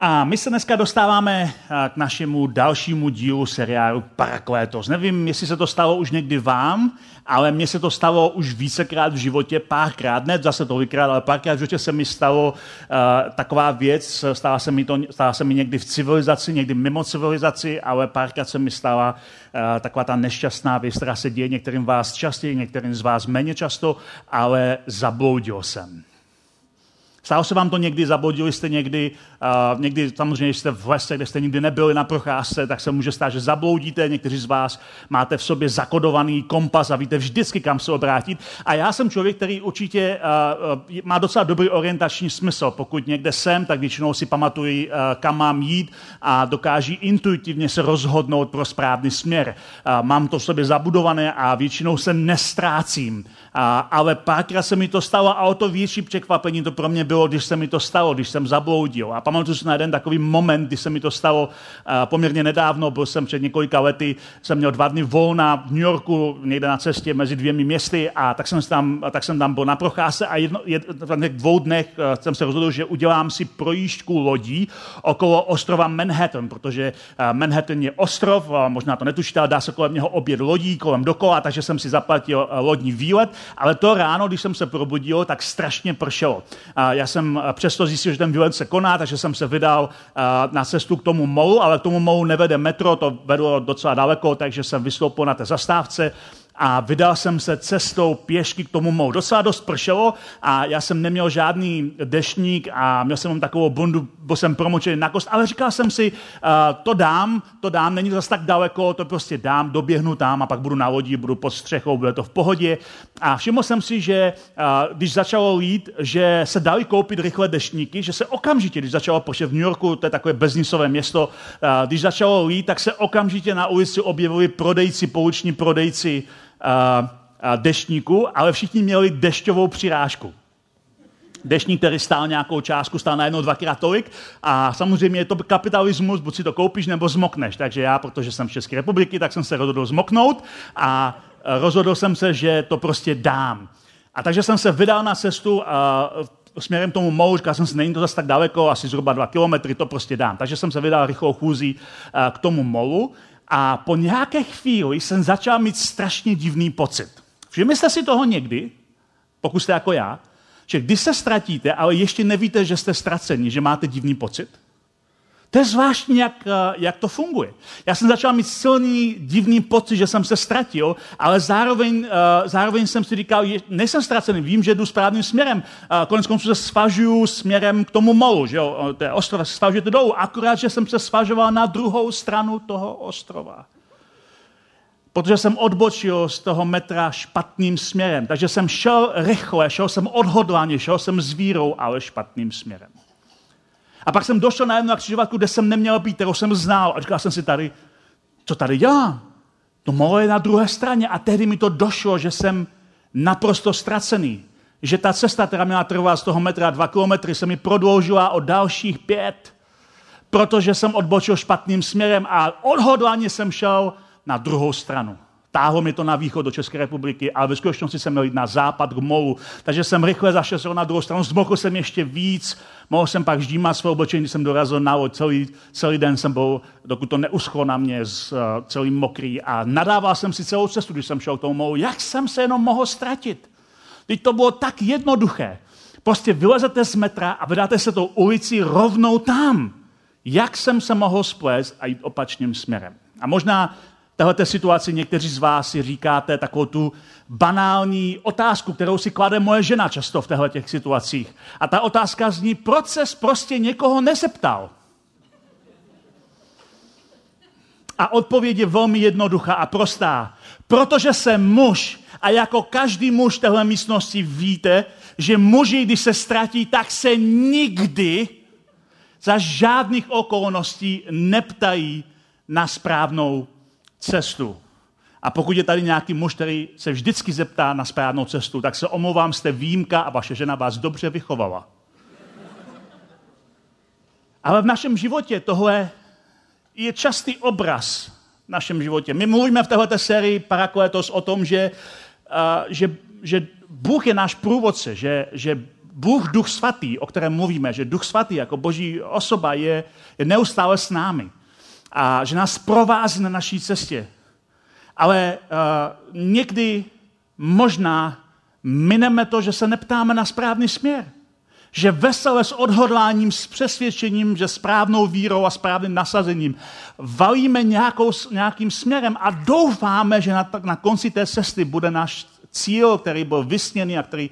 A my se dneska dostáváme k našemu dalšímu dílu seriálu Paraklétos. Nevím, jestli se to stalo už někdy vám, ale mně se to stalo už vícekrát v životě, párkrát, ne zase tolikrát, ale párkrát v životě se mi stalo uh, taková věc, stala se, mi to, stala se mi někdy v civilizaci, někdy mimo civilizaci, ale párkrát se mi stala uh, taková ta nešťastná věc, která se děje některým vás častěji, některým z vás méně často, ale zabloudil jsem. Stalo se vám to někdy, zabodili jste někdy, uh, někdy samozřejmě jste v lese, kde jste nikdy nebyli na procházce, tak se může stát, že zabloudíte, někteří z vás máte v sobě zakodovaný kompas a víte vždycky, kam se obrátit. A já jsem člověk, který určitě uh, má docela dobrý orientační smysl. Pokud někde jsem, tak většinou si pamatuji, uh, kam mám jít a dokáží intuitivně se rozhodnout pro správný směr. Uh, mám to v sobě zabudované a většinou se nestrácím. Uh, ale párkrát se mi to stalo a o to větší překvapení to pro mě bylo bylo, když se mi to stalo, když jsem zabloudil. A pamatuju si na jeden takový moment, kdy se mi to stalo poměrně nedávno, byl jsem před několika lety, jsem měl dva dny volna v New Yorku, někde na cestě mezi dvěmi městy a tak jsem tam, tak jsem tam byl na procházce a jedno, jed, v dvou dnech jsem se rozhodl, že udělám si projížďku lodí okolo ostrova Manhattan, protože Manhattan je ostrov, možná to netušíte, ale dá se kolem něho obět lodí, kolem dokola, takže jsem si zaplatil lodní výlet, ale to ráno, když jsem se probudil, tak strašně pršelo. Já jsem přesto zjistil, že ten výlet se koná, takže jsem se vydal na cestu k tomu molu, ale k tomu molu nevede metro, to vedlo docela daleko, takže jsem vystoupil na té zastávce a vydal jsem se cestou pěšky k tomu mou. Docela dost pršelo a já jsem neměl žádný dešník a měl jsem takovou bundu, byl jsem promočený na kost, ale říkal jsem si, uh, to dám, to dám, není to zase tak daleko, to prostě dám, doběhnu tam a pak budu na lodi, budu pod střechou, bude to v pohodě. A všiml jsem si, že uh, když začalo lít, že se dali koupit rychle deštníky, že se okamžitě, když začalo počet v New Yorku, to je takové beznisové město, uh, když začalo lít, tak se okamžitě na ulici objevili prodejci, pouliční prodejci, deštníku, ale všichni měli dešťovou přirážku. Deštník, který stál nějakou částku, stál najednou dvakrát tolik a samozřejmě je to kapitalismus, buď si to koupíš nebo zmokneš. Takže já, protože jsem z České republiky, tak jsem se rozhodl zmoknout a rozhodl jsem se, že to prostě dám. A takže jsem se vydal na cestu a směrem tomu molu, říkal jsem si, není to zase tak daleko, asi zhruba dva kilometry, to prostě dám. Takže jsem se vydal rychlou chůzí k tomu molu a po nějaké chvíli jsem začal mít strašně divný pocit. Všimli jste si toho někdy, pokud jste jako já, že když se ztratíte, ale ještě nevíte, že jste ztraceni, že máte divný pocit? To je zvláštní, jak, eh, jak to funguje. Já jsem začal mít silný, divný pocit, že jsem se ztratil, ale zároveň, uh, zároveň jsem si říkal, že nejsem ztracený, vím, že jdu správným směrem. Uh, konec konců se svažuju směrem k tomu molu, že jo, to je ostrov, svažujete dolů, akorát, že jsem se svažoval na druhou stranu toho ostrova. Protože jsem odbočil z toho metra špatným směrem. Takže jsem šel rychle, šel jsem odhodlaně, šel jsem s vírou, ale špatným směrem. A pak jsem došel na jednu křižovatku, kde jsem neměl být, kterou jsem znal. A říkal jsem si tady, co tady dělám? To molo je na druhé straně. A tehdy mi to došlo, že jsem naprosto ztracený. Že ta cesta, která měla trvat z toho metra dva kilometry, se mi prodloužila o dalších pět, protože jsem odbočil špatným směrem a odhodlaně jsem šel na druhou stranu. Táhlo mi to na východ do České republiky, ale ve skutečnosti jsem měl jít na západ k molu. Takže jsem rychle zašel na druhou stranu, zmokl jsem ještě víc, mohl jsem pak ždímat své oblečení, když jsem dorazil na loď. Celý, celý den jsem byl, dokud to neuschlo na mě, z, uh, celý mokrý a nadával jsem si celou cestu, když jsem šel k tomu molu. Jak jsem se jenom mohl ztratit? Teď to bylo tak jednoduché. Prostě vylezete z metra a vydáte se tou ulici rovnou tam. Jak jsem se mohl splést a jít opačným směrem? A možná této situaci někteří z vás si říkáte takovou tu banální otázku, kterou si klade moje žena často v těchto těch situacích. A ta otázka zní, proč se prostě někoho nezeptal? A odpověď je velmi jednoduchá a prostá. Protože jsem muž a jako každý muž téhle místnosti víte, že muži, když se ztratí, tak se nikdy za žádných okolností neptají na správnou cestu. A pokud je tady nějaký muž, který se vždycky zeptá na správnou cestu, tak se omlouvám, jste výjimka a vaše žena vás dobře vychovala. Ale v našem životě tohle je častý obraz v našem životě. My mluvíme v této sérii Parakletos o tom, že, že, že Bůh je náš průvodce, že, že Bůh, Duch Svatý, o kterém mluvíme, že Duch Svatý jako boží osoba je, je neustále s námi a že nás provází na naší cestě. Ale uh, někdy možná mineme to, že se neptáme na správný směr. Že vesele s odhodláním, s přesvědčením, že správnou vírou a správným nasazením valíme nějakou, nějakým směrem a doufáme, že na, na konci té cesty bude náš cíl, který byl vysněný a který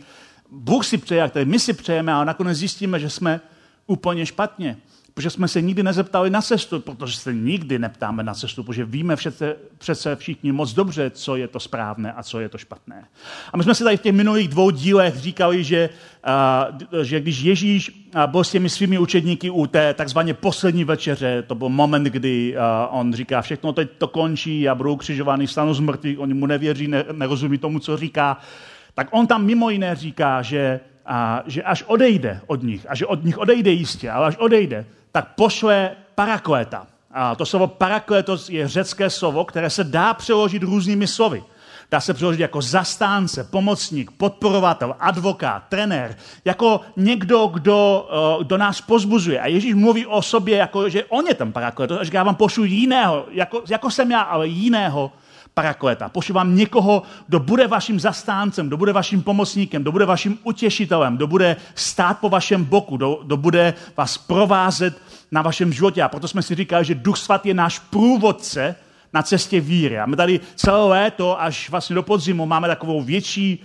Bůh si přeje a který my si přejeme, ale nakonec zjistíme, že jsme úplně špatně. Protože jsme se nikdy nezeptali na cestu, protože se nikdy neptáme na cestu, protože víme přece, přece všichni moc dobře, co je to správné a co je to špatné. A my jsme si tady v těch minulých dvou dílech říkali, že, uh, že když Ježíš byl s těmi svými učedníky u té takzvané poslední večeře, to byl moment, kdy uh, on říká, všechno teď to končí, já budu ukřižovaný, stanu z mrtvých, oni mu nevěří, ne, nerozumí tomu, co říká, tak on tam mimo jiné říká, že, a, že až odejde od nich, a že od nich odejde jistě, ale až odejde, tak pošle parakleta. A to slovo parakletos je řecké slovo, které se dá přeložit různými slovy. Dá se přeložit jako zastánce, pomocník, podporovatel, advokát, trenér, jako někdo, kdo, eh, kdo nás pozbuzuje. A Ježíš mluví o sobě, jako, že on je ten parakletos. A říká, já vám pošlu jiného, jako, jako jsem já, ale jiného parakleta. Pošlu vám někoho, kdo bude vaším zastáncem, kdo bude vaším pomocníkem, kdo bude vaším utěšitelem, kdo bude stát po vašem boku, kdo, kdo bude vás provázet na vašem životě. A proto jsme si říkali, že Duch Svatý je náš průvodce na cestě víry. A my tady celé léto, až vlastně do podzimu, máme takovou větší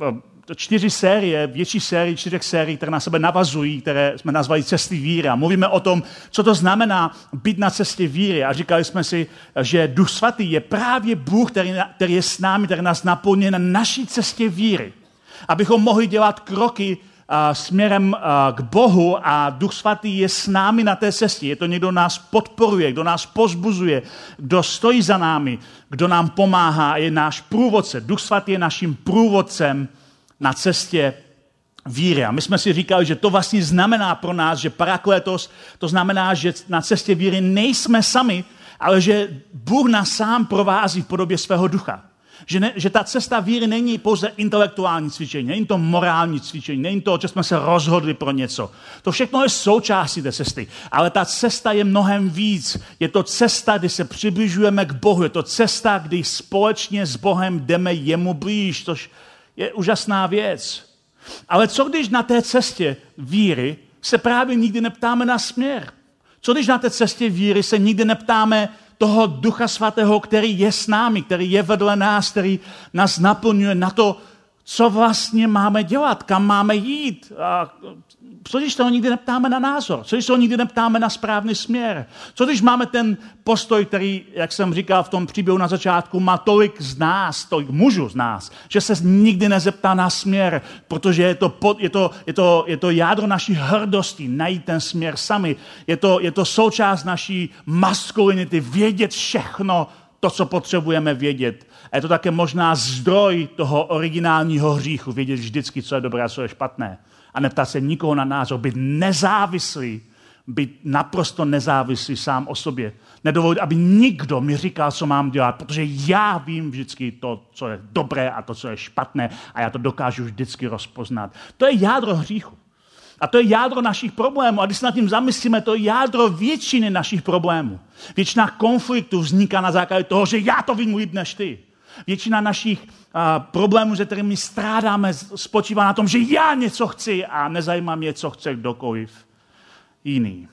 uh, čtyři série, větší série, čtyřech sérií, které na sebe navazují, které jsme nazvali cesty víry. A mluvíme o tom, co to znamená být na cestě víry. A říkali jsme si, že Duch Svatý je právě Bůh, který, který je s námi, který nás naplňuje na naší cestě víry. Abychom mohli dělat kroky směrem k Bohu a Duch Svatý je s námi na té cestě. Je to někdo, kdo nás podporuje, kdo nás pozbuzuje, kdo stojí za námi, kdo nám pomáhá, je náš průvodce. Duch Svatý je naším průvodcem na cestě víry. A my jsme si říkali, že to vlastně znamená pro nás, že parakletos, to znamená, že na cestě víry nejsme sami, ale že Bůh nás sám provází v podobě svého ducha. Že, ne, že ta cesta víry není pouze intelektuální cvičení, není to morální cvičení, není to, že jsme se rozhodli pro něco. To všechno je součástí té cesty. Ale ta cesta je mnohem víc. Je to cesta, kdy se přibližujeme k Bohu. Je to cesta, kdy společně s Bohem jdeme jemu blíž, což je úžasná věc. Ale co když na té cestě víry se právě nikdy neptáme na směr? Co když na té cestě víry se nikdy neptáme toho Ducha Svatého, který je s námi, který je vedle nás, který nás naplňuje na to, co vlastně máme dělat, kam máme jít, a co když toho nikdy neptáme na názor? Co když toho nikdy neptáme na správný směr? Co když máme ten postoj, který, jak jsem říkal v tom příběhu na začátku, má tolik z nás, tolik mužů z nás, že se nikdy nezeptá na směr, protože je to, pod, je to, je to, je to jádro naší hrdosti, najít ten směr sami. Je to, je to součást naší maskulinity, vědět všechno, to, co potřebujeme vědět. A je to také možná zdroj toho originálního hříchu, vědět vždycky, co je dobré a co je špatné a neptá se nikoho na názor, být nezávislý, být naprosto nezávislý sám o sobě. Nedovolit, aby nikdo mi říkal, co mám dělat, protože já vím vždycky to, co je dobré a to, co je špatné a já to dokážu vždycky rozpoznat. To je jádro hříchu. A to je jádro našich problémů. A když se nad tím zamyslíme, to je jádro většiny našich problémů. Většina konfliktů vzniká na základě toho, že já to vím líp než ty. Většina našich a, problémů, se kterými strádáme, spočívá na tom, že já něco chci a nezajímá mě, co chce kdokoliv jiný.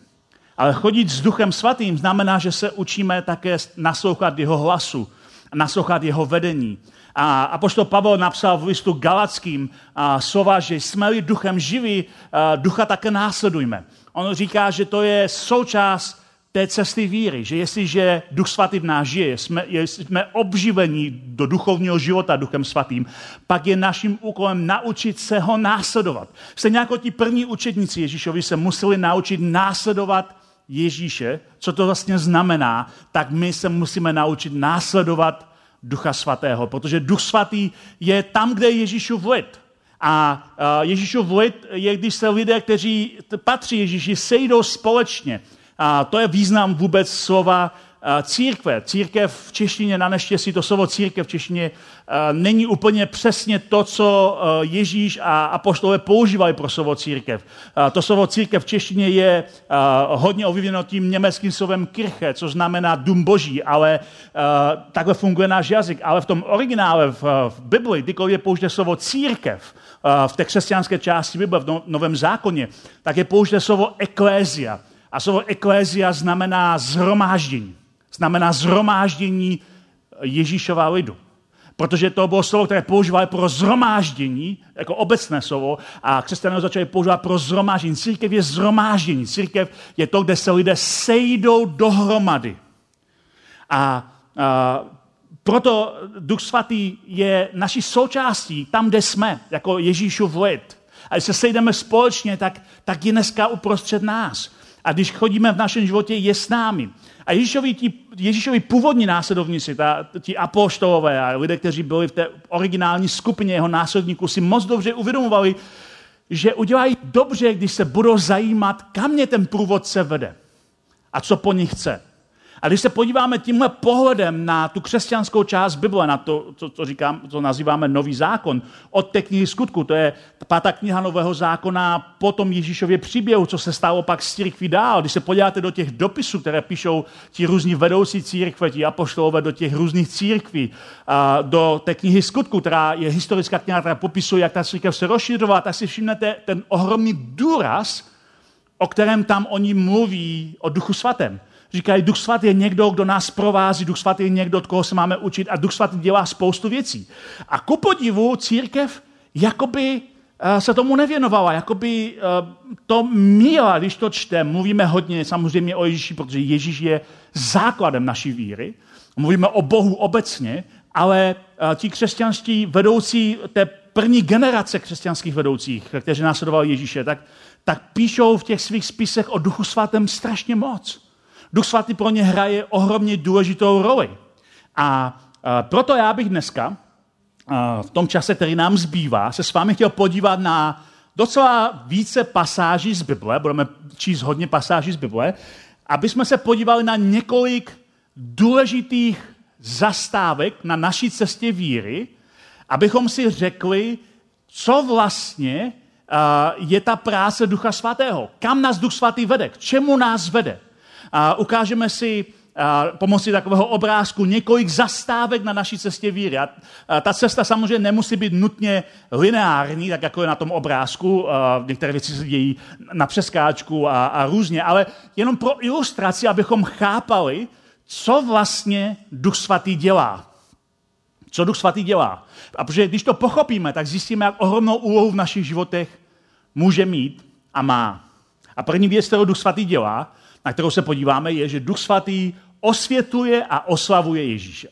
Ale chodit s Duchem Svatým znamená, že se učíme také naslouchat jeho hlasu, naslouchat jeho vedení. A apoštol Pavel napsal v listu Galackým a, slova, že jsme-li duchem živí, a, ducha také následujme. On říká, že to je součást té cesty víry, že jestliže Duch Svatý v nás žije, jsme, jsme obživení do duchovního života Duchem Svatým, pak je naším úkolem naučit se ho následovat. Stejně jako ti první učedníci Ježíšovi se museli naučit následovat Ježíše, co to vlastně znamená, tak my se musíme naučit následovat Ducha Svatého, protože Duch Svatý je tam, kde je Ježíšův lid. A Ježíšův lid je, když se lidé, kteří patří Ježíši, sejdou společně a to je význam vůbec slova církve. Církev v češtině, na neštěstí to slovo církev v češtině není úplně přesně to, co Ježíš a apoštolové používali pro slovo církev. To slovo církev v češtině je hodně ovlivněno tím německým slovem kirche, co znamená dům boží, ale takhle funguje náš jazyk. Ale v tom originále v, v Bibli, kdykoliv je použité slovo církev, v té křesťanské části Bible, v no, Novém zákoně, tak je použité slovo eklézia. A slovo eklézia znamená zhromáždění. Znamená zhromáždění Ježíšova lidu. Protože to bylo slovo, které používali pro zhromáždění, jako obecné slovo, a křesťané začali používat pro zhromáždění. Církev je zhromáždění. Církev je to, kde se lidé sejdou dohromady. A, a proto Duch Svatý je naší součástí tam, kde jsme, jako Ježíšův lid. A když se sejdeme společně, tak, tak je dneska uprostřed nás. A když chodíme v našem životě, je s námi. A Ježíšovi, tí, Ježíšovi původní následovníci, ta, ti apoštolové a lidé, kteří byli v té originální skupině jeho následníků, si moc dobře uvědomovali, že udělají dobře, když se budou zajímat, kam mě ten průvodce vede a co po nich chce. A když se podíváme tímhle pohledem na tu křesťanskou část Bible, na to, co, co, říkám, co nazýváme Nový zákon, od té knihy skutku, to je pátá kniha Nového zákona, potom Ježíšově příběhu, co se stalo pak s církví dál. Když se podíváte do těch dopisů, které píšou ti různí vedoucí církve, ti apoštolové do těch různých církví, a do té knihy skutku, která je historická kniha, která popisuje, jak ta církev se rozšiřovala, tak si všimnete ten ohromný důraz, o kterém tam oni mluví o duchu svatém. Říkají, Duch Svatý je někdo, kdo nás provází, Duch Svatý je někdo, od koho se máme učit a Duch Svatý dělá spoustu věcí. A ku podivu církev jakoby eh, se tomu nevěnovala, jakoby eh, to míla, když to čte. Mluvíme hodně samozřejmě o Ježíši, protože Ježíš je základem naší víry. Mluvíme o Bohu obecně, ale eh, ti křesťanští vedoucí té první generace křesťanských vedoucích, kteří následovali Ježíše, tak, tak píšou v těch svých spisech o Duchu Svatém strašně moc. Duch svatý pro ně hraje ohromně důležitou roli. A proto já bych dneska, v tom čase, který nám zbývá, se s vámi chtěl podívat na docela více pasáží z Bible, budeme číst hodně pasáží z Bible, aby jsme se podívali na několik důležitých zastávek na naší cestě víry, abychom si řekli, co vlastně je ta práce Ducha Svatého. Kam nás Duch Svatý vede? K čemu nás vede? A ukážeme si pomocí takového obrázku několik zastávek na naší cestě víry. A ta cesta samozřejmě nemusí být nutně lineární, tak jako je na tom obrázku. Některé věci se dějí na přeskáčku a, a různě, ale jenom pro ilustraci, abychom chápali, co vlastně Duch Svatý dělá. Co Duch Svatý dělá. A protože když to pochopíme, tak zjistíme, jak ohromnou úlohu v našich životech může mít a má. A první věc, kterou Duch Svatý dělá, na kterou se podíváme, je, že Duch Svatý osvětluje a oslavuje Ježíše.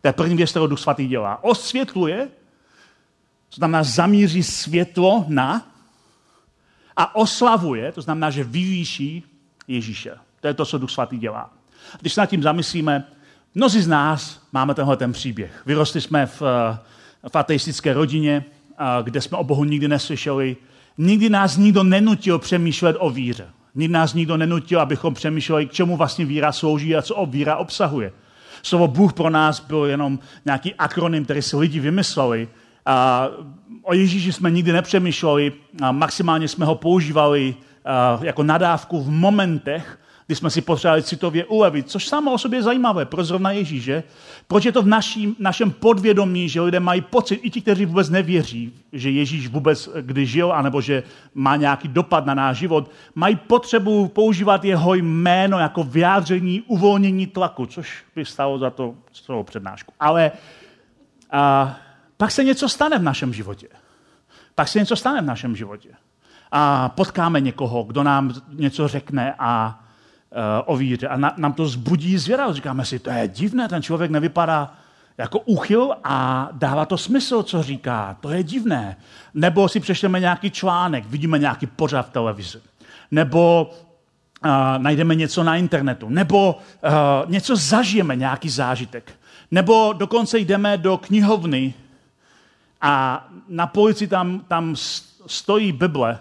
To je první věc, kterou Duch Svatý dělá. Osvětluje, to znamená zamíří světlo na a oslavuje, to znamená, že vyvýší Ježíše. To je to, co Duch Svatý dělá. Když se nad tím zamyslíme, mnozí z nás máme tenhle ten příběh. Vyrostli jsme v, v ateistické rodině, kde jsme o Bohu nikdy neslyšeli. Nikdy nás nikdo nenutil přemýšlet o víře. Nás nikdo nenutil, abychom přemýšleli, k čemu vlastně víra slouží a co víra obsahuje. Slovo Bůh pro nás byl jenom nějaký akronym, který si lidi vymysleli. A o Ježíši jsme nikdy nepřemýšleli, a maximálně jsme ho používali jako nadávku v momentech, kdy jsme si potřebovali citově ulevit, což samo o sobě je zajímavé, pro zrovna Ježíše. Proč je to v naší, našem podvědomí, že lidé mají pocit, i ti, kteří vůbec nevěří, že Ježíš vůbec kdy žil, anebo že má nějaký dopad na náš život, mají potřebu používat jeho jméno jako vyjádření uvolnění tlaku, což by stalo za to celou přednášku. Ale a, pak se něco stane v našem životě. Pak se něco stane v našem životě. A potkáme někoho, kdo nám něco řekne a o víře a na, nám to zbudí zvěra. Říkáme si, to je divné, ten člověk nevypadá jako úchyl a dává to smysl, co říká. To je divné. Nebo si přečteme nějaký článek, vidíme nějaký pořad v televizi. Nebo uh, najdeme něco na internetu. Nebo uh, něco zažijeme, nějaký zážitek. Nebo dokonce jdeme do knihovny a na polici tam, tam stojí Bible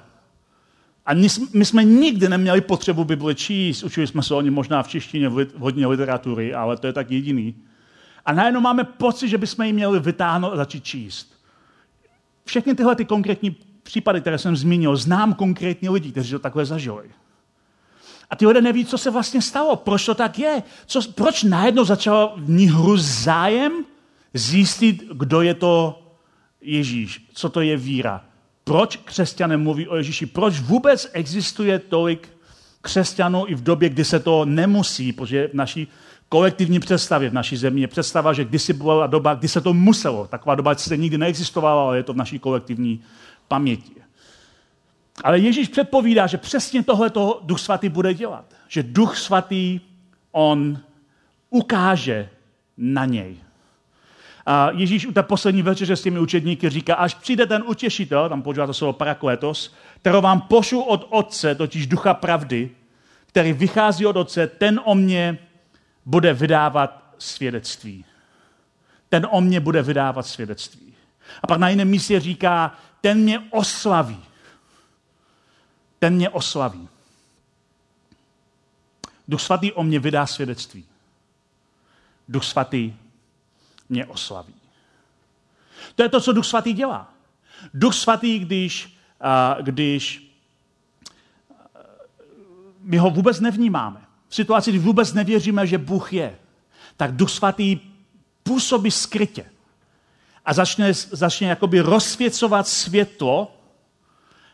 A my jsme nikdy neměli potřebu Bibli číst, učili jsme se o ní možná v češtině, v hodně literatury, ale to je tak jediný. A najednou máme pocit, že bychom ji měli vytáhnout a začít číst. Všechny tyhle ty konkrétní případy, které jsem zmínil, znám konkrétní lidi, kteří to takhle zažili. A ty lidé neví, co se vlastně stalo, proč to tak je, co, proč najednou začal v ní hru zájem zjistit, kdo je to Ježíš, co to je víra. Proč křesťané mluví o Ježíši? Proč vůbec existuje tolik křesťanů i v době, kdy se to nemusí, protože v naší kolektivní představě v naší zemi je představa, že kdysi byla doba, kdy se to muselo. Taková doba se nikdy neexistovala, ale je to v naší kolektivní paměti. Ale Ježíš předpovídá, že přesně tohle toho Duch Svatý bude dělat. Že Duch Svatý, on ukáže na něj. A Ježíš u té poslední večeře s těmi učedníky říká, až přijde ten utěšitel, tam používá to slovo parakletos, kterou vám pošlu od Otce, totiž ducha pravdy, který vychází od Otce, ten o mě bude vydávat svědectví. Ten o mě bude vydávat svědectví. A pak na jiném místě říká, ten mě oslaví. Ten mě oslaví. Duch svatý o mě vydá svědectví. Duch svatý mě oslaví. To je to, co Duch Svatý dělá. Duch Svatý, když, když my ho vůbec nevnímáme, v situaci, kdy vůbec nevěříme, že Bůh je, tak Duch Svatý působí skrytě a začne, začne jakoby rozsvěcovat světlo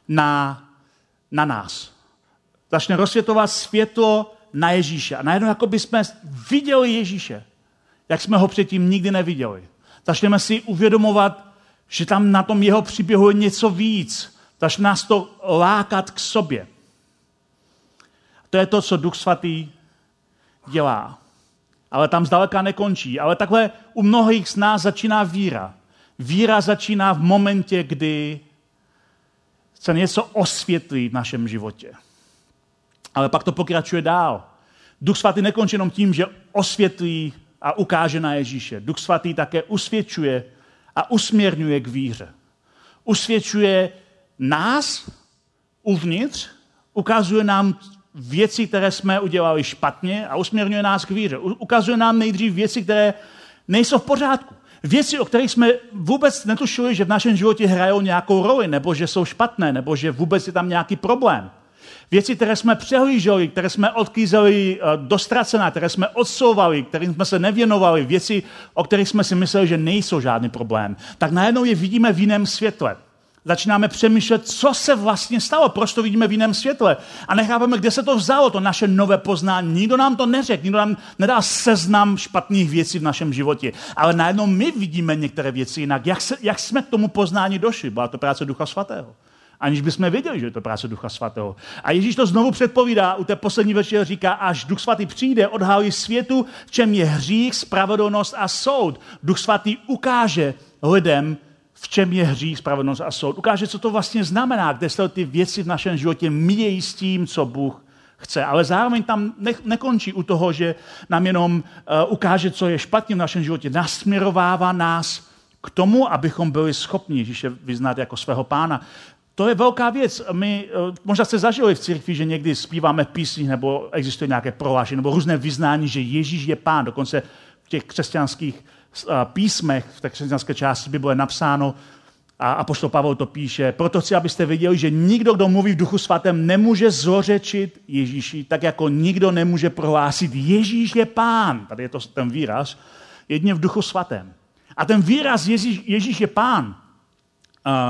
na, na nás. Začne rozsvětovat světlo na Ježíše. A najednou jako jsme viděli Ježíše jak jsme ho předtím nikdy neviděli. Začneme si uvědomovat, že tam na tom jeho příběhu je něco víc. Začne nás to lákat k sobě. To je to, co Duch Svatý dělá. Ale tam zdaleka nekončí. Ale takhle u mnohých z nás začíná víra. Víra začíná v momentě, kdy se něco osvětlí v našem životě. Ale pak to pokračuje dál. Duch Svatý nekončí jenom tím, že osvětlí a ukáže na Ježíše. Duch svatý také usvědčuje a usměrňuje k víře. Usvědčuje nás uvnitř, ukazuje nám věci, které jsme udělali špatně a usměrňuje nás k víře. Ukazuje nám nejdřív věci, které nejsou v pořádku. Věci, o kterých jsme vůbec netušili, že v našem životě hrajou nějakou roli, nebo že jsou špatné, nebo že vůbec je tam nějaký problém. Věci, které jsme přehlíželi, které jsme odklízeli eh, do ztracena, které jsme odsouvali, kterým jsme se nevěnovali, věci, o kterých jsme si mysleli, že nejsou žádný problém, tak najednou je vidíme v jiném světle. Začínáme přemýšlet, co se vlastně stalo, proč to vidíme v jiném světle. A nechápeme, kde se to vzalo, to naše nové poznání. Nikdo nám to neřekl, nikdo nám nedá seznam špatných věcí v našem životě. Ale najednou my vidíme některé věci jinak. Jak, se, jak jsme k tomu poznání došli? Byla to práce Ducha Svatého aniž bychom věděli, že je to práce Ducha Svatého. A Ježíš to znovu předpovídá, u té poslední večer říká, až Duch Svatý přijde, odhalí světu, v čem je hřích, spravedlnost a soud. Duch Svatý ukáže lidem, v čem je hřích, spravedlnost a soud. Ukáže, co to vlastně znamená, kde se ty věci v našem životě míjejí s tím, co Bůh chce. Ale zároveň tam ne, nekončí u toho, že nám jenom uh, ukáže, co je špatně v našem životě. Nasměrovává nás k tomu, abychom byli schopni Ježíše vyznat jako svého pána. To je velká věc. My eh, možná jste zažili v církvi, že někdy zpíváme písni, nebo existuje nějaké prohlášení, nebo různé vyznání, že Ježíš je pán. Dokonce v těch křesťanských eh, písmech, v té křesťanské části Bible je napsáno, a apoštol Pavel to píše, proto chci, abyste viděli, že nikdo, kdo mluví v duchu svatém, nemůže zlořečit Ježíši, tak jako nikdo nemůže prohlásit, Ježíš je pán. Tady je to ten výraz, jedně v duchu svatém. A ten výraz Ježíš, Ježíš je pán,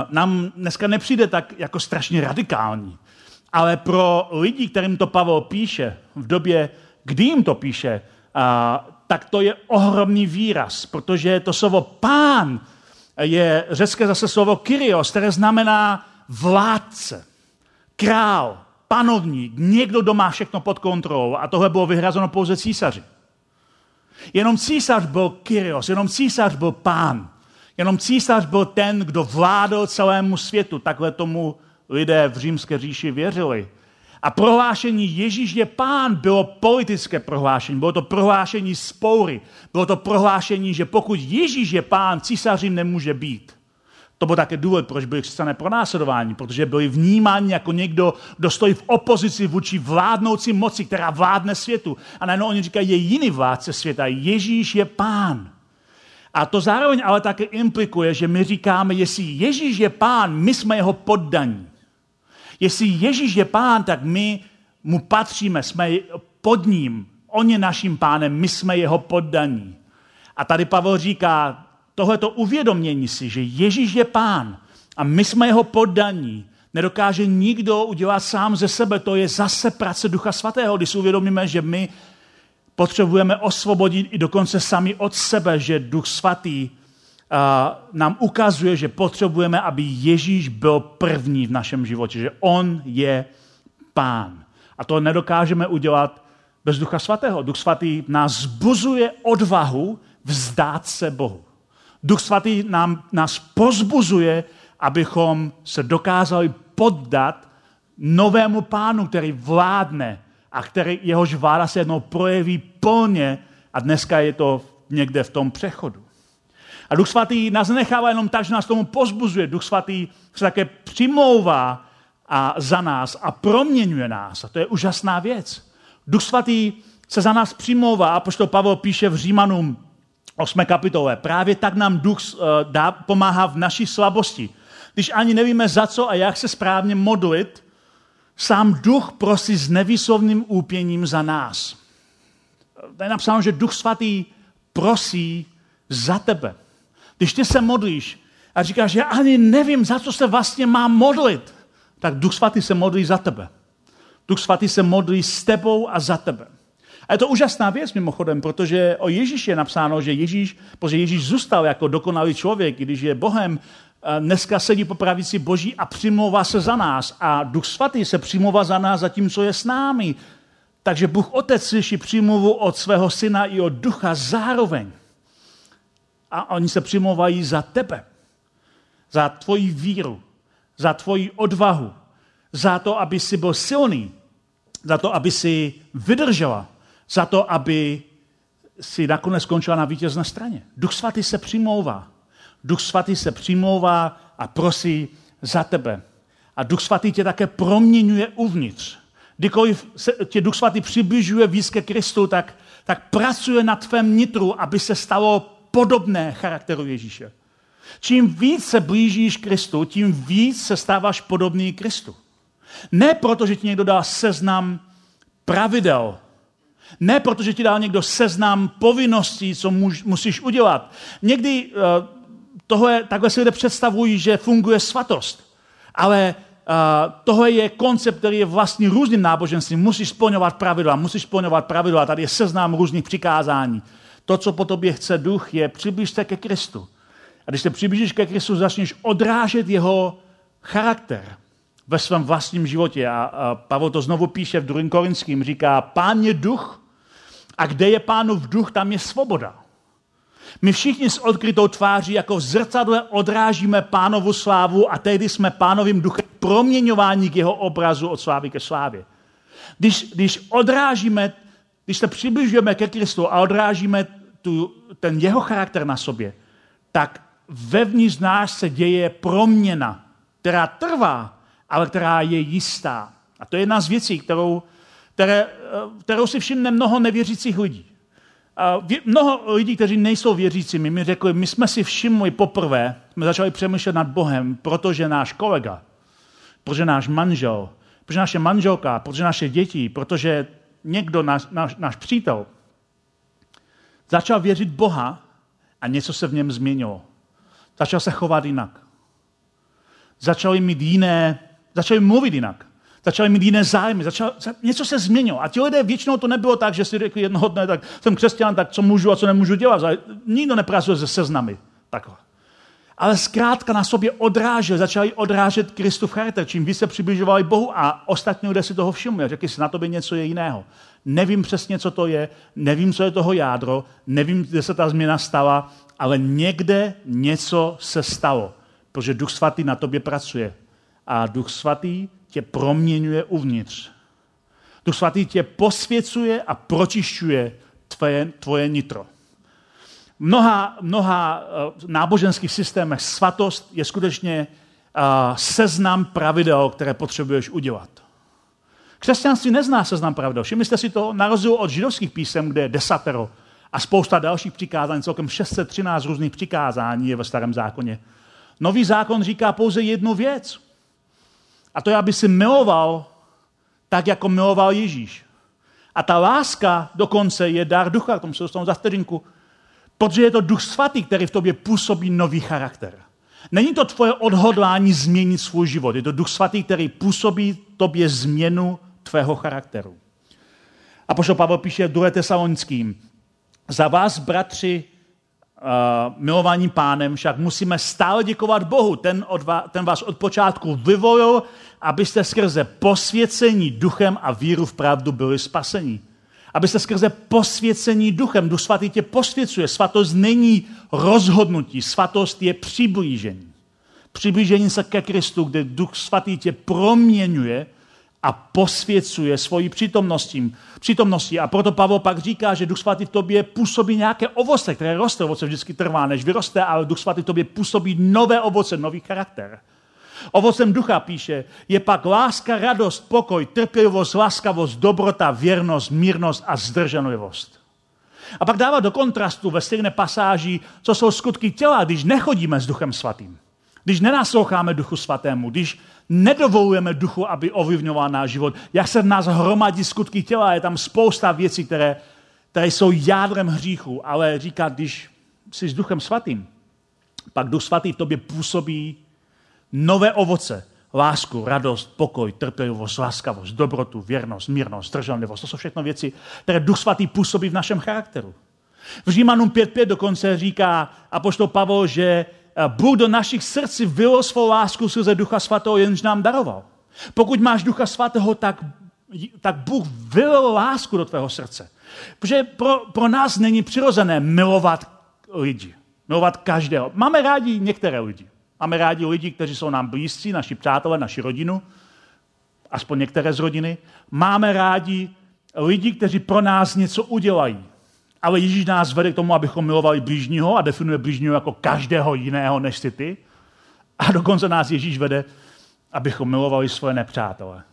nám dneska nepřijde tak jako strašně radikální. Ale pro lidi, kterým to Pavel píše, v době, kdy jim to píše, tak to je ohromný výraz, protože to slovo pán je řecké zase slovo kyrios, které znamená vládce, král, panovník, někdo, kdo má všechno pod kontrolou. A tohle bylo vyhrazeno pouze císaři. Jenom císař byl kyrios, jenom císař byl pán. Jenom císař byl ten, kdo vládl celému světu. Takhle tomu lidé v římské říši věřili. A prohlášení Ježíš je pán bylo politické prohlášení. Bylo to prohlášení spoury. Bylo to prohlášení, že pokud Ježíš je pán, císaři nemůže být. To byl také důvod, proč byli křesťané pronásledování, protože byli vnímáni jako někdo, kdo stojí v opozici vůči vládnoucí moci, která vládne světu. A najednou oni říkají, je jiný vládce světa, Ježíš je pán. A to zároveň ale také implikuje, že my říkáme, jestli Ježíš je pán, my jsme jeho poddaní. Jestli Ježíš je pán, tak my mu patříme, jsme pod ním. On je naším pánem, my jsme jeho poddaní. A tady Pavel říká, tohleto uvědomění si, že Ježíš je pán a my jsme jeho poddaní, nedokáže nikdo udělat sám ze sebe. To je zase práce Ducha Svatého, když si uvědomíme, že my potřebujeme osvobodit i dokonce sami od sebe, že Duch Svatý nám ukazuje, že potřebujeme, aby Ježíš byl první v našem životě, že On je pán. A to nedokážeme udělat bez Ducha Svatého. Duch Svatý nás zbuzuje odvahu vzdát se Bohu. Duch Svatý nám, nás pozbuzuje, abychom se dokázali poddat novému pánu, který vládne a který, jehož vláda se jednou projeví plně a dneska je to někde v tom přechodu. A Duch Svatý nás nechává jenom tak, že nás tomu pozbuzuje. Duch Svatý se také přimlouvá a za nás a proměňuje nás. A to je úžasná věc. Duch Svatý se za nás přimlouvá, a poštol Pavel píše v Římanům 8. kapitole. Právě tak nám duch uh, dá, pomáhá v naší slabosti. Když ani nevíme za co a jak se správně modlit, sám duch prosí s nevýslovným úpěním za nás. Tady je napsáno, že duch svatý prosí za tebe. Když ty se modlíš a říkáš, že ani nevím, za co se vlastně mám modlit, tak duch svatý se modlí za tebe. Duch svatý se modlí s tebou a za tebe. A je to úžasná věc mimochodem, protože o Ježíši je napsáno, že Ježíš, protože Ježíš zůstal jako dokonalý člověk, když je Bohem, dneska sedí po pravici Boží a přimlouvá se za nás. A Duch Svatý se přimlouvá za nás, za tím, co je s námi. Takže Bůh Otec slyší přímluvu od svého syna i od ducha zároveň. A oni se přimlouvají za tebe, za tvoji víru, za tvoji odvahu, za to, aby si byl silný, za to, aby si vydržela, za to, aby si nakonec skončila na vítězné straně. Duch svatý se přimlouvá. Duch svatý se přimlouvá a prosí za tebe. A Duch svatý tě také proměňuje uvnitř. Kdykoliv se tě Duch svatý přibližuje víc ke Kristu, tak, tak pracuje na tvém nitru, aby se stalo podobné charakteru Ježíše. Čím víc se blížíš Kristu, tím víc se stáváš podobný Kristu. Ne proto, že ti někdo dá seznam pravidel, ne protože ti dal někdo seznam povinností, co musíš udělat. Někdy uh, tohle, takhle si lidé představují, že funguje svatost. Ale uh, tohle je koncept, který je vlastně různým náboženstvím. Musíš splňovat pravidla, musíš splňovat pravidla. Tady je seznam různých přikázání. To, co po tobě chce duch, je přiblíž se ke Kristu. A když se přiblížíš ke Kristu, začneš odrážet jeho charakter ve svém vlastním životě. A, a Pavel to znovu píše v 2. Korinským, říká, pán je duch a kde je pánův duch, tam je svoboda. My všichni s odkrytou tváří jako v zrcadle odrážíme pánovu slávu a tehdy jsme pánovým duchem proměňování k jeho obrazu od slávy ke slávě. Když, když odrážíme, když se přibližujeme ke Kristu a odrážíme tu, ten jeho charakter na sobě, tak vevnitř nás se děje proměna, která trvá, ale která je jistá. A to je jedna z věcí, kterou, které, kterou si všimne mnoho nevěřících lidí. A mnoho lidí, kteří nejsou věřícími, mi řekli, my jsme si všimli poprvé, jsme začali přemýšlet nad Bohem, protože náš kolega, protože náš manžel, protože naše manželka, protože naše děti, protože někdo, náš, náš, náš přítel, začal věřit Boha a něco se v něm změnilo. Začal se chovat jinak. Začali mít jiné, začali mluvit jinak. Začali mít jiné zájmy, začal, něco se změnilo. A ti lidé většinou to nebylo tak, že si řekli jednoho dne, tak jsem křesťan, tak co můžu a co nemůžu dělat. Nikdo nepracuje se seznamy. Takhle. Ale zkrátka na sobě odrážel, začali odrážet Kristův charakter, čím více se přibližovali Bohu a ostatní lidé si toho všimli. Řekli si, na tobě něco je jiného. Nevím přesně, co to je, nevím, co je toho jádro, nevím, kde se ta změna stala, ale někde něco se stalo, protože Duch Svatý na tobě pracuje. A Duch Svatý tě proměňuje uvnitř. Duch Svatý tě posvěcuje a pročišťuje tvoje, tvoje nitro. mnoha, mnoha uh, náboženských systémech svatost je skutečně uh, seznam pravidel, které potřebuješ udělat. Křesťanství nezná seznam pravidel. Všimli jste si to na rozdíl od židovských písem, kde je desatero a spousta dalších přikázání, celkem 613 různých přikázání je ve starém zákoně. Nový zákon říká pouze jednu věc. A to je, aby si miloval tak, jako miloval Ježíš. A ta láska dokonce je dar ducha, k tomu se dostanu za vteřinku. Protože je to duch svatý, který v tobě působí nový charakter. Není to tvoje odhodlání změnit svůj život. Je to duch svatý, který působí tobě změnu tvého charakteru. A pošel Pavel píše v 2. tesalonickým. Za vás, bratři, uh, milovaním pánem, však musíme stále děkovat Bohu. Ten, od vás, ten vás od počátku vyvolil, abyste skrze posvěcení duchem a víru v pravdu byli spasení. Abyste skrze posvěcení duchem, Duch Svatý tě posvěcuje. Svatost není rozhodnutí, svatost je přiblížení. Přiblížení se ke Kristu, kde Duch Svatý tě proměňuje a posvěcuje svoji přítomností. přítomností. A proto Pavel pak říká, že Duch Svatý v tobě působí nějaké ovoce, které roste. Ovoce vždycky trvá, než vyroste, ale Duch Svatý v tobě působí nové ovoce, nový charakter. Ovocem ducha píše, je pak láska, radost, pokoj, trpělivost, láskavost, dobrota, věrnost, mírnost a zdrženlivost. A pak dává do kontrastu ve stejné pasáži, co jsou skutky těla, když nechodíme s duchem svatým. Když nenasloucháme duchu svatému, když nedovolujeme duchu, aby ovlivňoval náš život, jak se v nás hromadí skutky těla, je tam spousta věcí, které, které jsou jádrem hříchu, ale říká, když jsi s duchem svatým, pak duch svatý v tobě působí nové ovoce, lásku, radost, pokoj, trpělivost, láskavost, dobrotu, věrnost, mírnost, zdrženlivost. To jsou všechno věci, které Duch Svatý působí v našem charakteru. V Římanům 5.5 dokonce říká apoštol Pavel, že Bůh do našich srdcí vylil svou lásku skrze Ducha Svatého, jenž nám daroval. Pokud máš Ducha Svatého, tak, tak Bůh vylil lásku do tvého srdce. Protože pro, pro nás není přirozené milovat lidi. Milovat každého. Máme rádi některé lidi. Máme rádi lidi, kteří jsou nám blízcí, naši přátelé, naši rodinu, aspoň některé z rodiny. Máme rádi lidi, kteří pro nás něco udělají. Ale Ježíš nás vede k tomu, abychom milovali blížního a definuje blížního jako každého jiného než si ty. A dokonce nás Ježíš vede, abychom milovali svoje nepřátele.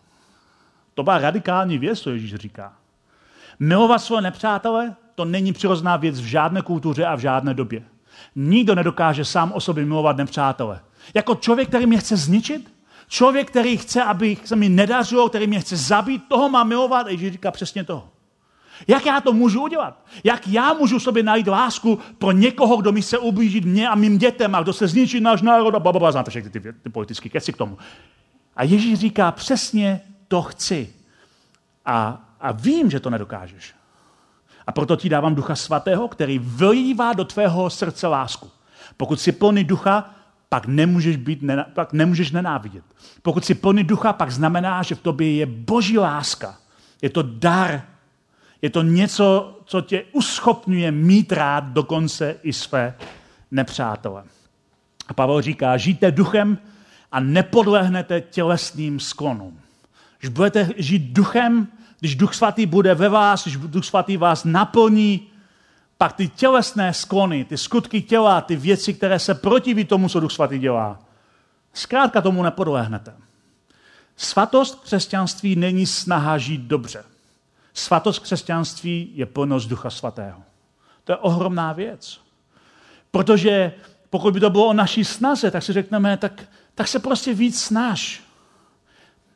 To byla radikální věc, co Ježíš říká. Milovat svoje nepřátele, to není přirozená věc v žádné kultuře a v žádné době. Nikdo nedokáže sám o sobě milovat nepřátele. Jako člověk, který mě chce zničit, člověk, který chce, aby se mi nedařilo, který mě chce zabít, toho má milovat. A Ježíš říká přesně toho. Jak já to můžu udělat? Jak já můžu sobě najít lásku pro někoho, kdo mi chce ublížit mě a mým dětem a kdo se zničí náš národ a bababa, znáte všechny ty, ty politické keci k tomu. A Ježíš říká, přesně to chci. A, a vím, že to nedokážeš. A proto ti dávám ducha svatého, který vylívá do tvého srdce lásku. Pokud jsi plný ducha, pak nemůžeš, být, pak nemůžeš nenávidět. Pokud jsi plný ducha, pak znamená, že v tobě je boží láska. Je to dar. Je to něco, co tě uschopňuje mít rád dokonce i své nepřátele. A Pavel říká, žijte duchem a nepodlehnete tělesným sklonům. Když budete žít duchem, když Duch Svatý bude ve vás, když Duch Svatý vás naplní, pak ty tělesné sklony, ty skutky těla, ty věci, které se protiví tomu, co Duch Svatý dělá, zkrátka tomu nepodlehnete. Svatost křesťanství není snaha žít dobře. Svatost křesťanství je plnost Ducha Svatého. To je ohromná věc. Protože pokud by to bylo o naší snaze, tak si řekneme, tak, tak se prostě víc snaž.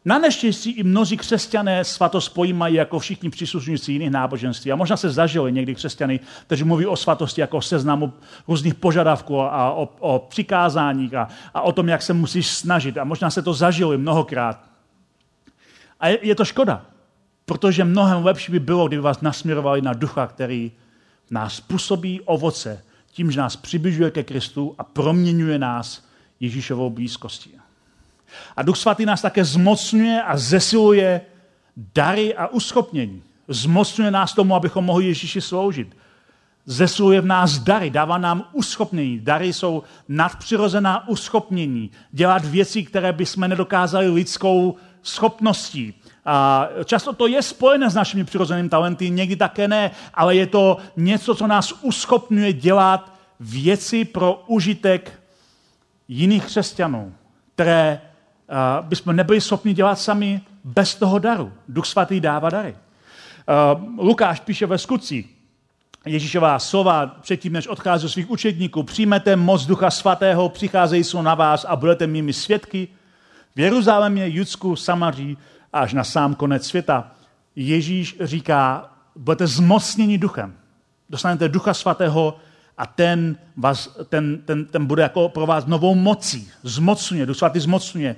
Na neštěstí i mnozí křesťané svatost pojímají jako všichni příslušníci jiných náboženství. A možná se zažili někdy křesťany, kteří mluví o svatosti jako o seznamu různých požadavků a o, o přikázáních a, a o tom, jak se musíš snažit. A možná se to zažili mnohokrát. A je, je to škoda, protože mnohem lepší by bylo, kdyby vás nasměrovali na ducha, který nás působí ovoce, tím, že nás přibližuje ke Kristu a proměňuje nás Ježíšovou blízkostí. A Duch Svatý nás také zmocňuje a zesiluje dary a uschopnění. Zmocňuje nás tomu, abychom mohli Ježíši sloužit. Zesiluje v nás dary, dává nám uschopnění. Dary jsou nadpřirozená uschopnění. Dělat věci, které bychom nedokázali lidskou schopností. A často to je spojené s našimi přirozenými talenty, někdy také ne, ale je to něco, co nás uschopňuje dělat věci pro užitek jiných křesťanů, které uh, bychom nebyli schopni dělat sami bez toho daru. Duch svatý dává dary. Uh, Lukáš píše ve skutcích, Ježíšová slova předtím, než odchází svých učedníků, přijmete moc Ducha Svatého, přicházejí jsou na vás a budete mými svědky v Jeruzalémě, Judsku, Samaří až na sám konec světa. Ježíš říká, budete zmocněni duchem. Dostanete Ducha Svatého a ten, vás, ten, ten, ten bude jako pro vás novou mocí. Zmocňuje, Duch Svatý zmocňuje.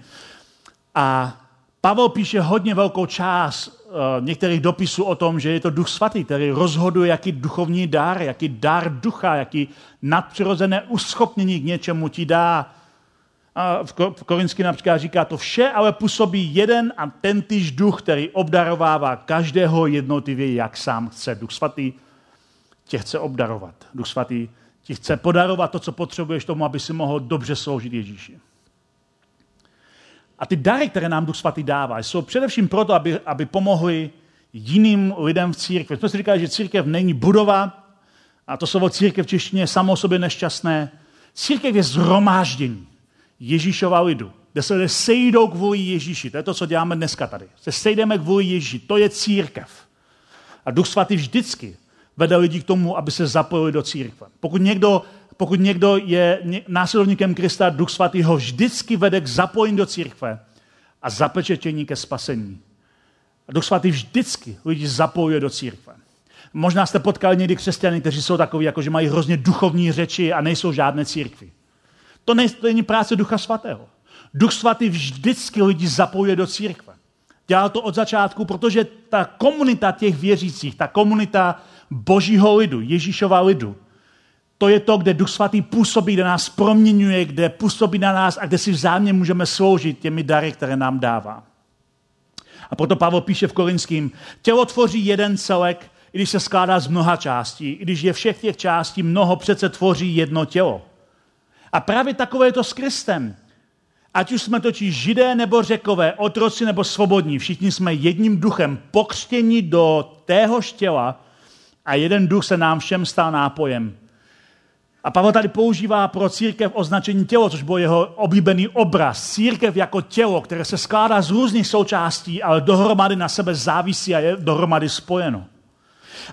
A Pavel píše hodně velkou část uh, některých dopisů o tom, že je to Duch Svatý, který rozhoduje, jaký duchovní dar, jaký dar ducha, jaký nadpřirozené uschopnění k něčemu ti dá. A v, Korinský například říká, to vše ale působí jeden a ten týž duch, který obdarovává každého jednotlivě, jak sám chce. Duch Svatý tě chce obdarovat. Duch Svatý ti chce podarovat to, co potřebuješ tomu, aby si mohl dobře sloužit Ježíši. A ty dary, které nám Duch Svatý dává, jsou především proto, aby, aby pomohli jiným lidem v církvi. Jsme si říkali, že církev není budova, a to slovo církev v češtině je samo o sobě nešťastné. Církev je zhromáždění Ježíšova lidu, kde se lidé sejdou kvůli Ježíši. To je to, co děláme dneska tady. Se sejdeme kvůli Ježíši. To je církev. A Duch Svatý vždycky vede lidi k tomu, aby se zapojili do církve. Pokud někdo pokud někdo je následovníkem Krista, Duch Svatý ho vždycky vede k zapojení do církve a zapečetění ke spasení. A Duch Svatý vždycky lidi zapojuje do církve. Možná jste potkali někdy křesťany, kteří jsou takový, jako že mají hrozně duchovní řeči a nejsou žádné církvy. To není práce Ducha Svatého. Duch Svatý vždycky lidi zapojuje do církve. Dělal to od začátku, protože ta komunita těch věřících, ta komunita božího lidu, Ježíšova lidu, to je to, kde Duch Svatý působí, kde nás proměňuje, kde působí na nás a kde si vzájemně můžeme sloužit těmi dary, které nám dává. A proto Pavel píše v Korinským, tělo tvoří jeden celek, i když se skládá z mnoha částí, i když je všech těch částí mnoho, přece tvoří jedno tělo. A právě takové je to s Kristem. Ať už jsme totiž židé nebo řekové, otroci nebo svobodní, všichni jsme jedním duchem pokřtěni do téhož těla a jeden duch se nám všem stal nápojem. A Pavel tady používá pro církev označení tělo, což byl jeho oblíbený obraz. Církev jako tělo, které se skládá z různých součástí, ale dohromady na sebe závisí a je dohromady spojeno.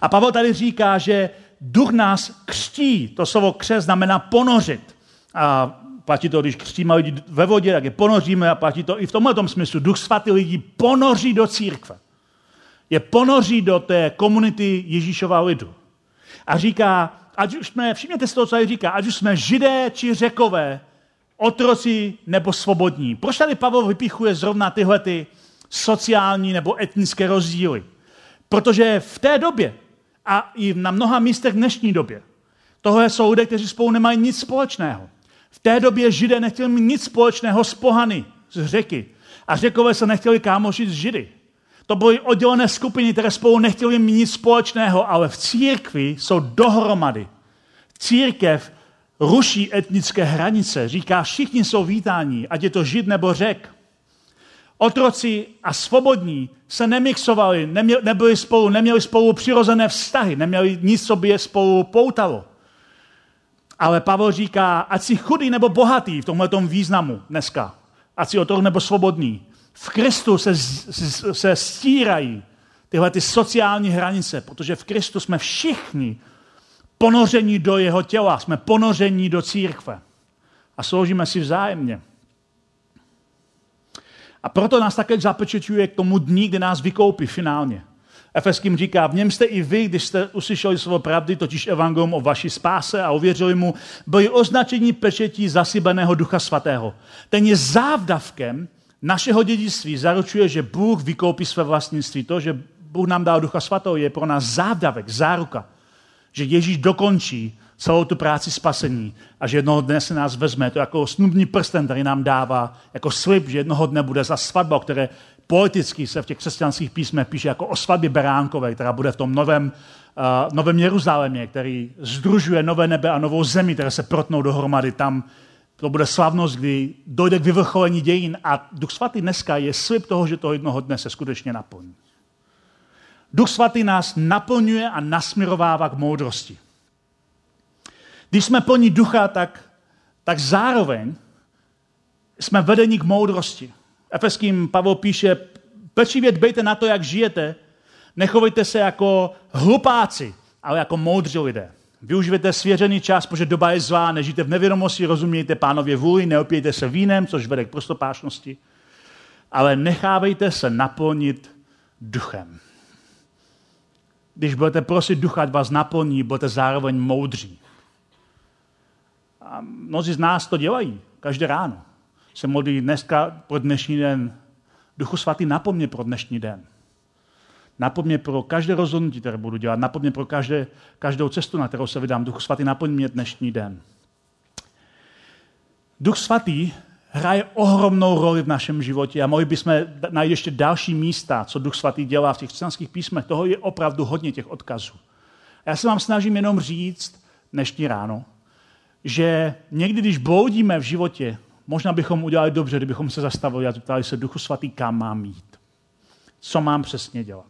A Pavel tady říká, že duch nás křtí. To slovo křest znamená ponořit. A platí to, když křtíme lidi ve vodě, tak je ponoříme a platí to i v tomhle smyslu. Duch svatý lidi ponoří do církve. Je ponoří do té komunity Ježíšova lidu. A říká, ať už jsme, všimněte si to, co tady říká, ať už jsme židé či řekové, otroci nebo svobodní. Proč tady Pavel vypichuje zrovna tyhle ty sociální nebo etnické rozdíly? Protože v té době a i na mnoha místech v dnešní době tohle jsou lidé, kteří spolu nemají nic společného. V té době židé nechtěli mít nic společného s pohany, z řeky. A řekové se nechtěli kámošit s židy. To byly oddělené skupiny, které spolu nechtěly mít nic společného, ale v církvi jsou dohromady. Církev ruší etnické hranice, říká, všichni jsou vítáni, ať je to žid nebo řek. Otroci a svobodní se nemixovali, neměli, nebyli spolu, neměli spolu přirozené vztahy, neměli nic, co by je spolu poutalo. Ale Pavel říká, ať si chudý nebo bohatý v tomhle významu dneska, ať si otrok nebo svobodný, v Kristu se, se stírají tyhle ty sociální hranice, protože v Kristu jsme všichni ponoření do jeho těla, jsme ponoření do církve a sloužíme si vzájemně. A proto nás také zapečeťuje k tomu dní, kdy nás vykoupí finálně. Efeským říká, v něm jste i vy, když jste uslyšeli slovo pravdy, totiž evangelium o vaší spáse a uvěřili mu, byli označení pečetí zasybeného ducha svatého. Ten je závdavkem našeho dědictví zaručuje, že Bůh vykoupí své vlastnictví. To, že Bůh nám dal Ducha Svatého, je pro nás závdavek, záruka, že Ježíš dokončí celou tu práci spasení a že jednoho dne se nás vezme. To jako snubný prsten, který nám dává jako slib, že jednoho dne bude za svatba, které poeticky se v těch křesťanských písmech píše jako o svatbě beránkové, která bude v tom novém, uh, novém Jeruzalémě, který združuje nové nebe a novou zemi, které se protnou dohromady tam To bude slavnost, kdy dojde k vyvrcholení dějin a Duch Svatý dneska je slib toho, že to jednoho dne se skutečně naplní. Duch Svatý nás naplňuje a nasměrovává k moudrosti. Když jsme plní ducha, tak, tak zároveň jsme vedeni k moudrosti. Efeským Pavel píše, pečlivě dbejte na to, jak žijete, nechovejte se jako hlupáci, ale jako moudří lidé. Využijte svěřený čas, protože doba je zlá, nežijte v nevědomosti, rozumějte pánově vůli, neopijte se vínem, což vede k prostopášnosti, ale nechávejte se naplnit duchem. Když budete prosit ducha, vás naplní, budete zároveň moudří. A mnozí z nás to dělají každé ráno. Se modlí dneska pro dnešní den. Duchu svatý napomně pro dnešní den. Napomně pro každé rozhodnutí, které budu dělat. Napomně pro každé, každou cestu, na kterou se vydám. Duchu svatý naplň mě dnešní den. Duch svatý hraje ohromnou roli v našem životě a mohli bychom najít ještě další místa, co Duch Svatý dělá v těch křesťanských písmech. Toho je opravdu hodně těch odkazů. A já se vám snažím jenom říct dnešní ráno, že někdy, když bloudíme v životě, možná bychom udělali dobře, kdybychom se zastavili a zeptali se Duchu Svatý, kam mám jít. Co mám přesně dělat.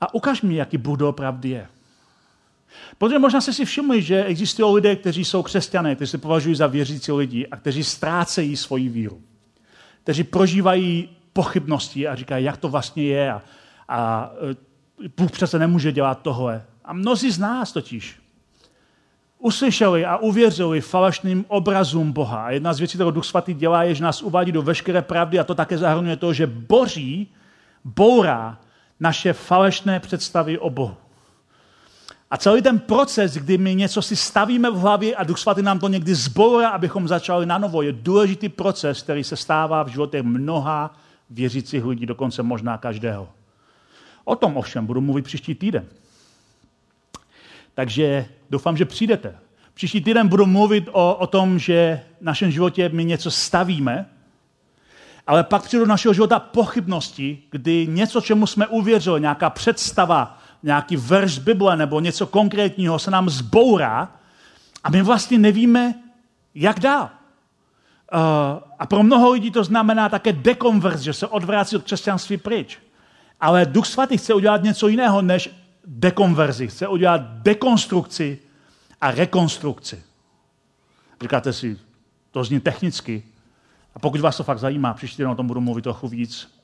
A ukaž mi, jaký Bůh doopravdy je. Protože možná jste si všimli, že existují lidé, kteří jsou křesťané, kteří se považují za věřící lidi a kteří ztrácejí svoji víru. Kteří prožívají pochybnosti a říkají, jak to vlastně je a, a e, Bůh přece nemůže dělat tohle. A mnozí z nás totiž uslyšeli a uvěřili falešným obrazům Boha. A jedna z věcí, kterou Duch Svatý dělá, je, že nás uvádí do veškeré pravdy a to také zahrnuje to, že boří, bourá naše falešné představy o Bohu. A celý ten proces, kdy my něco si stavíme v hlavě a Duch Svatý nám to někdy zbourá, abychom začali na novo, je důležitý proces, který se stává v životě mnoha věřících lidí, dokonce možná každého. O tom ovšem budu mluvit příští týden. Takže doufám, že přijdete. Příští týden budu mluvit o, o tom, že v našem životě my něco stavíme, ale pak přijdu do našeho života pochybnosti, kdy něco, čemu jsme uvěřili, nějaká představa, nějaký verš Bible nebo něco konkrétního se nám zbourá a my vlastně nevíme, jak dál. Uh, a pro mnoho lidí to znamená také dekonverz, že se odvrácí od křesťanství pryč. Ale Duch Svatý chce udělat něco jiného než dekonverzi. Chce udělat dekonstrukci a rekonstrukci. Říkáte si, to zní technicky. A pokud vás to fakt zajímá, příští den o tom budu mluvit trochu víc.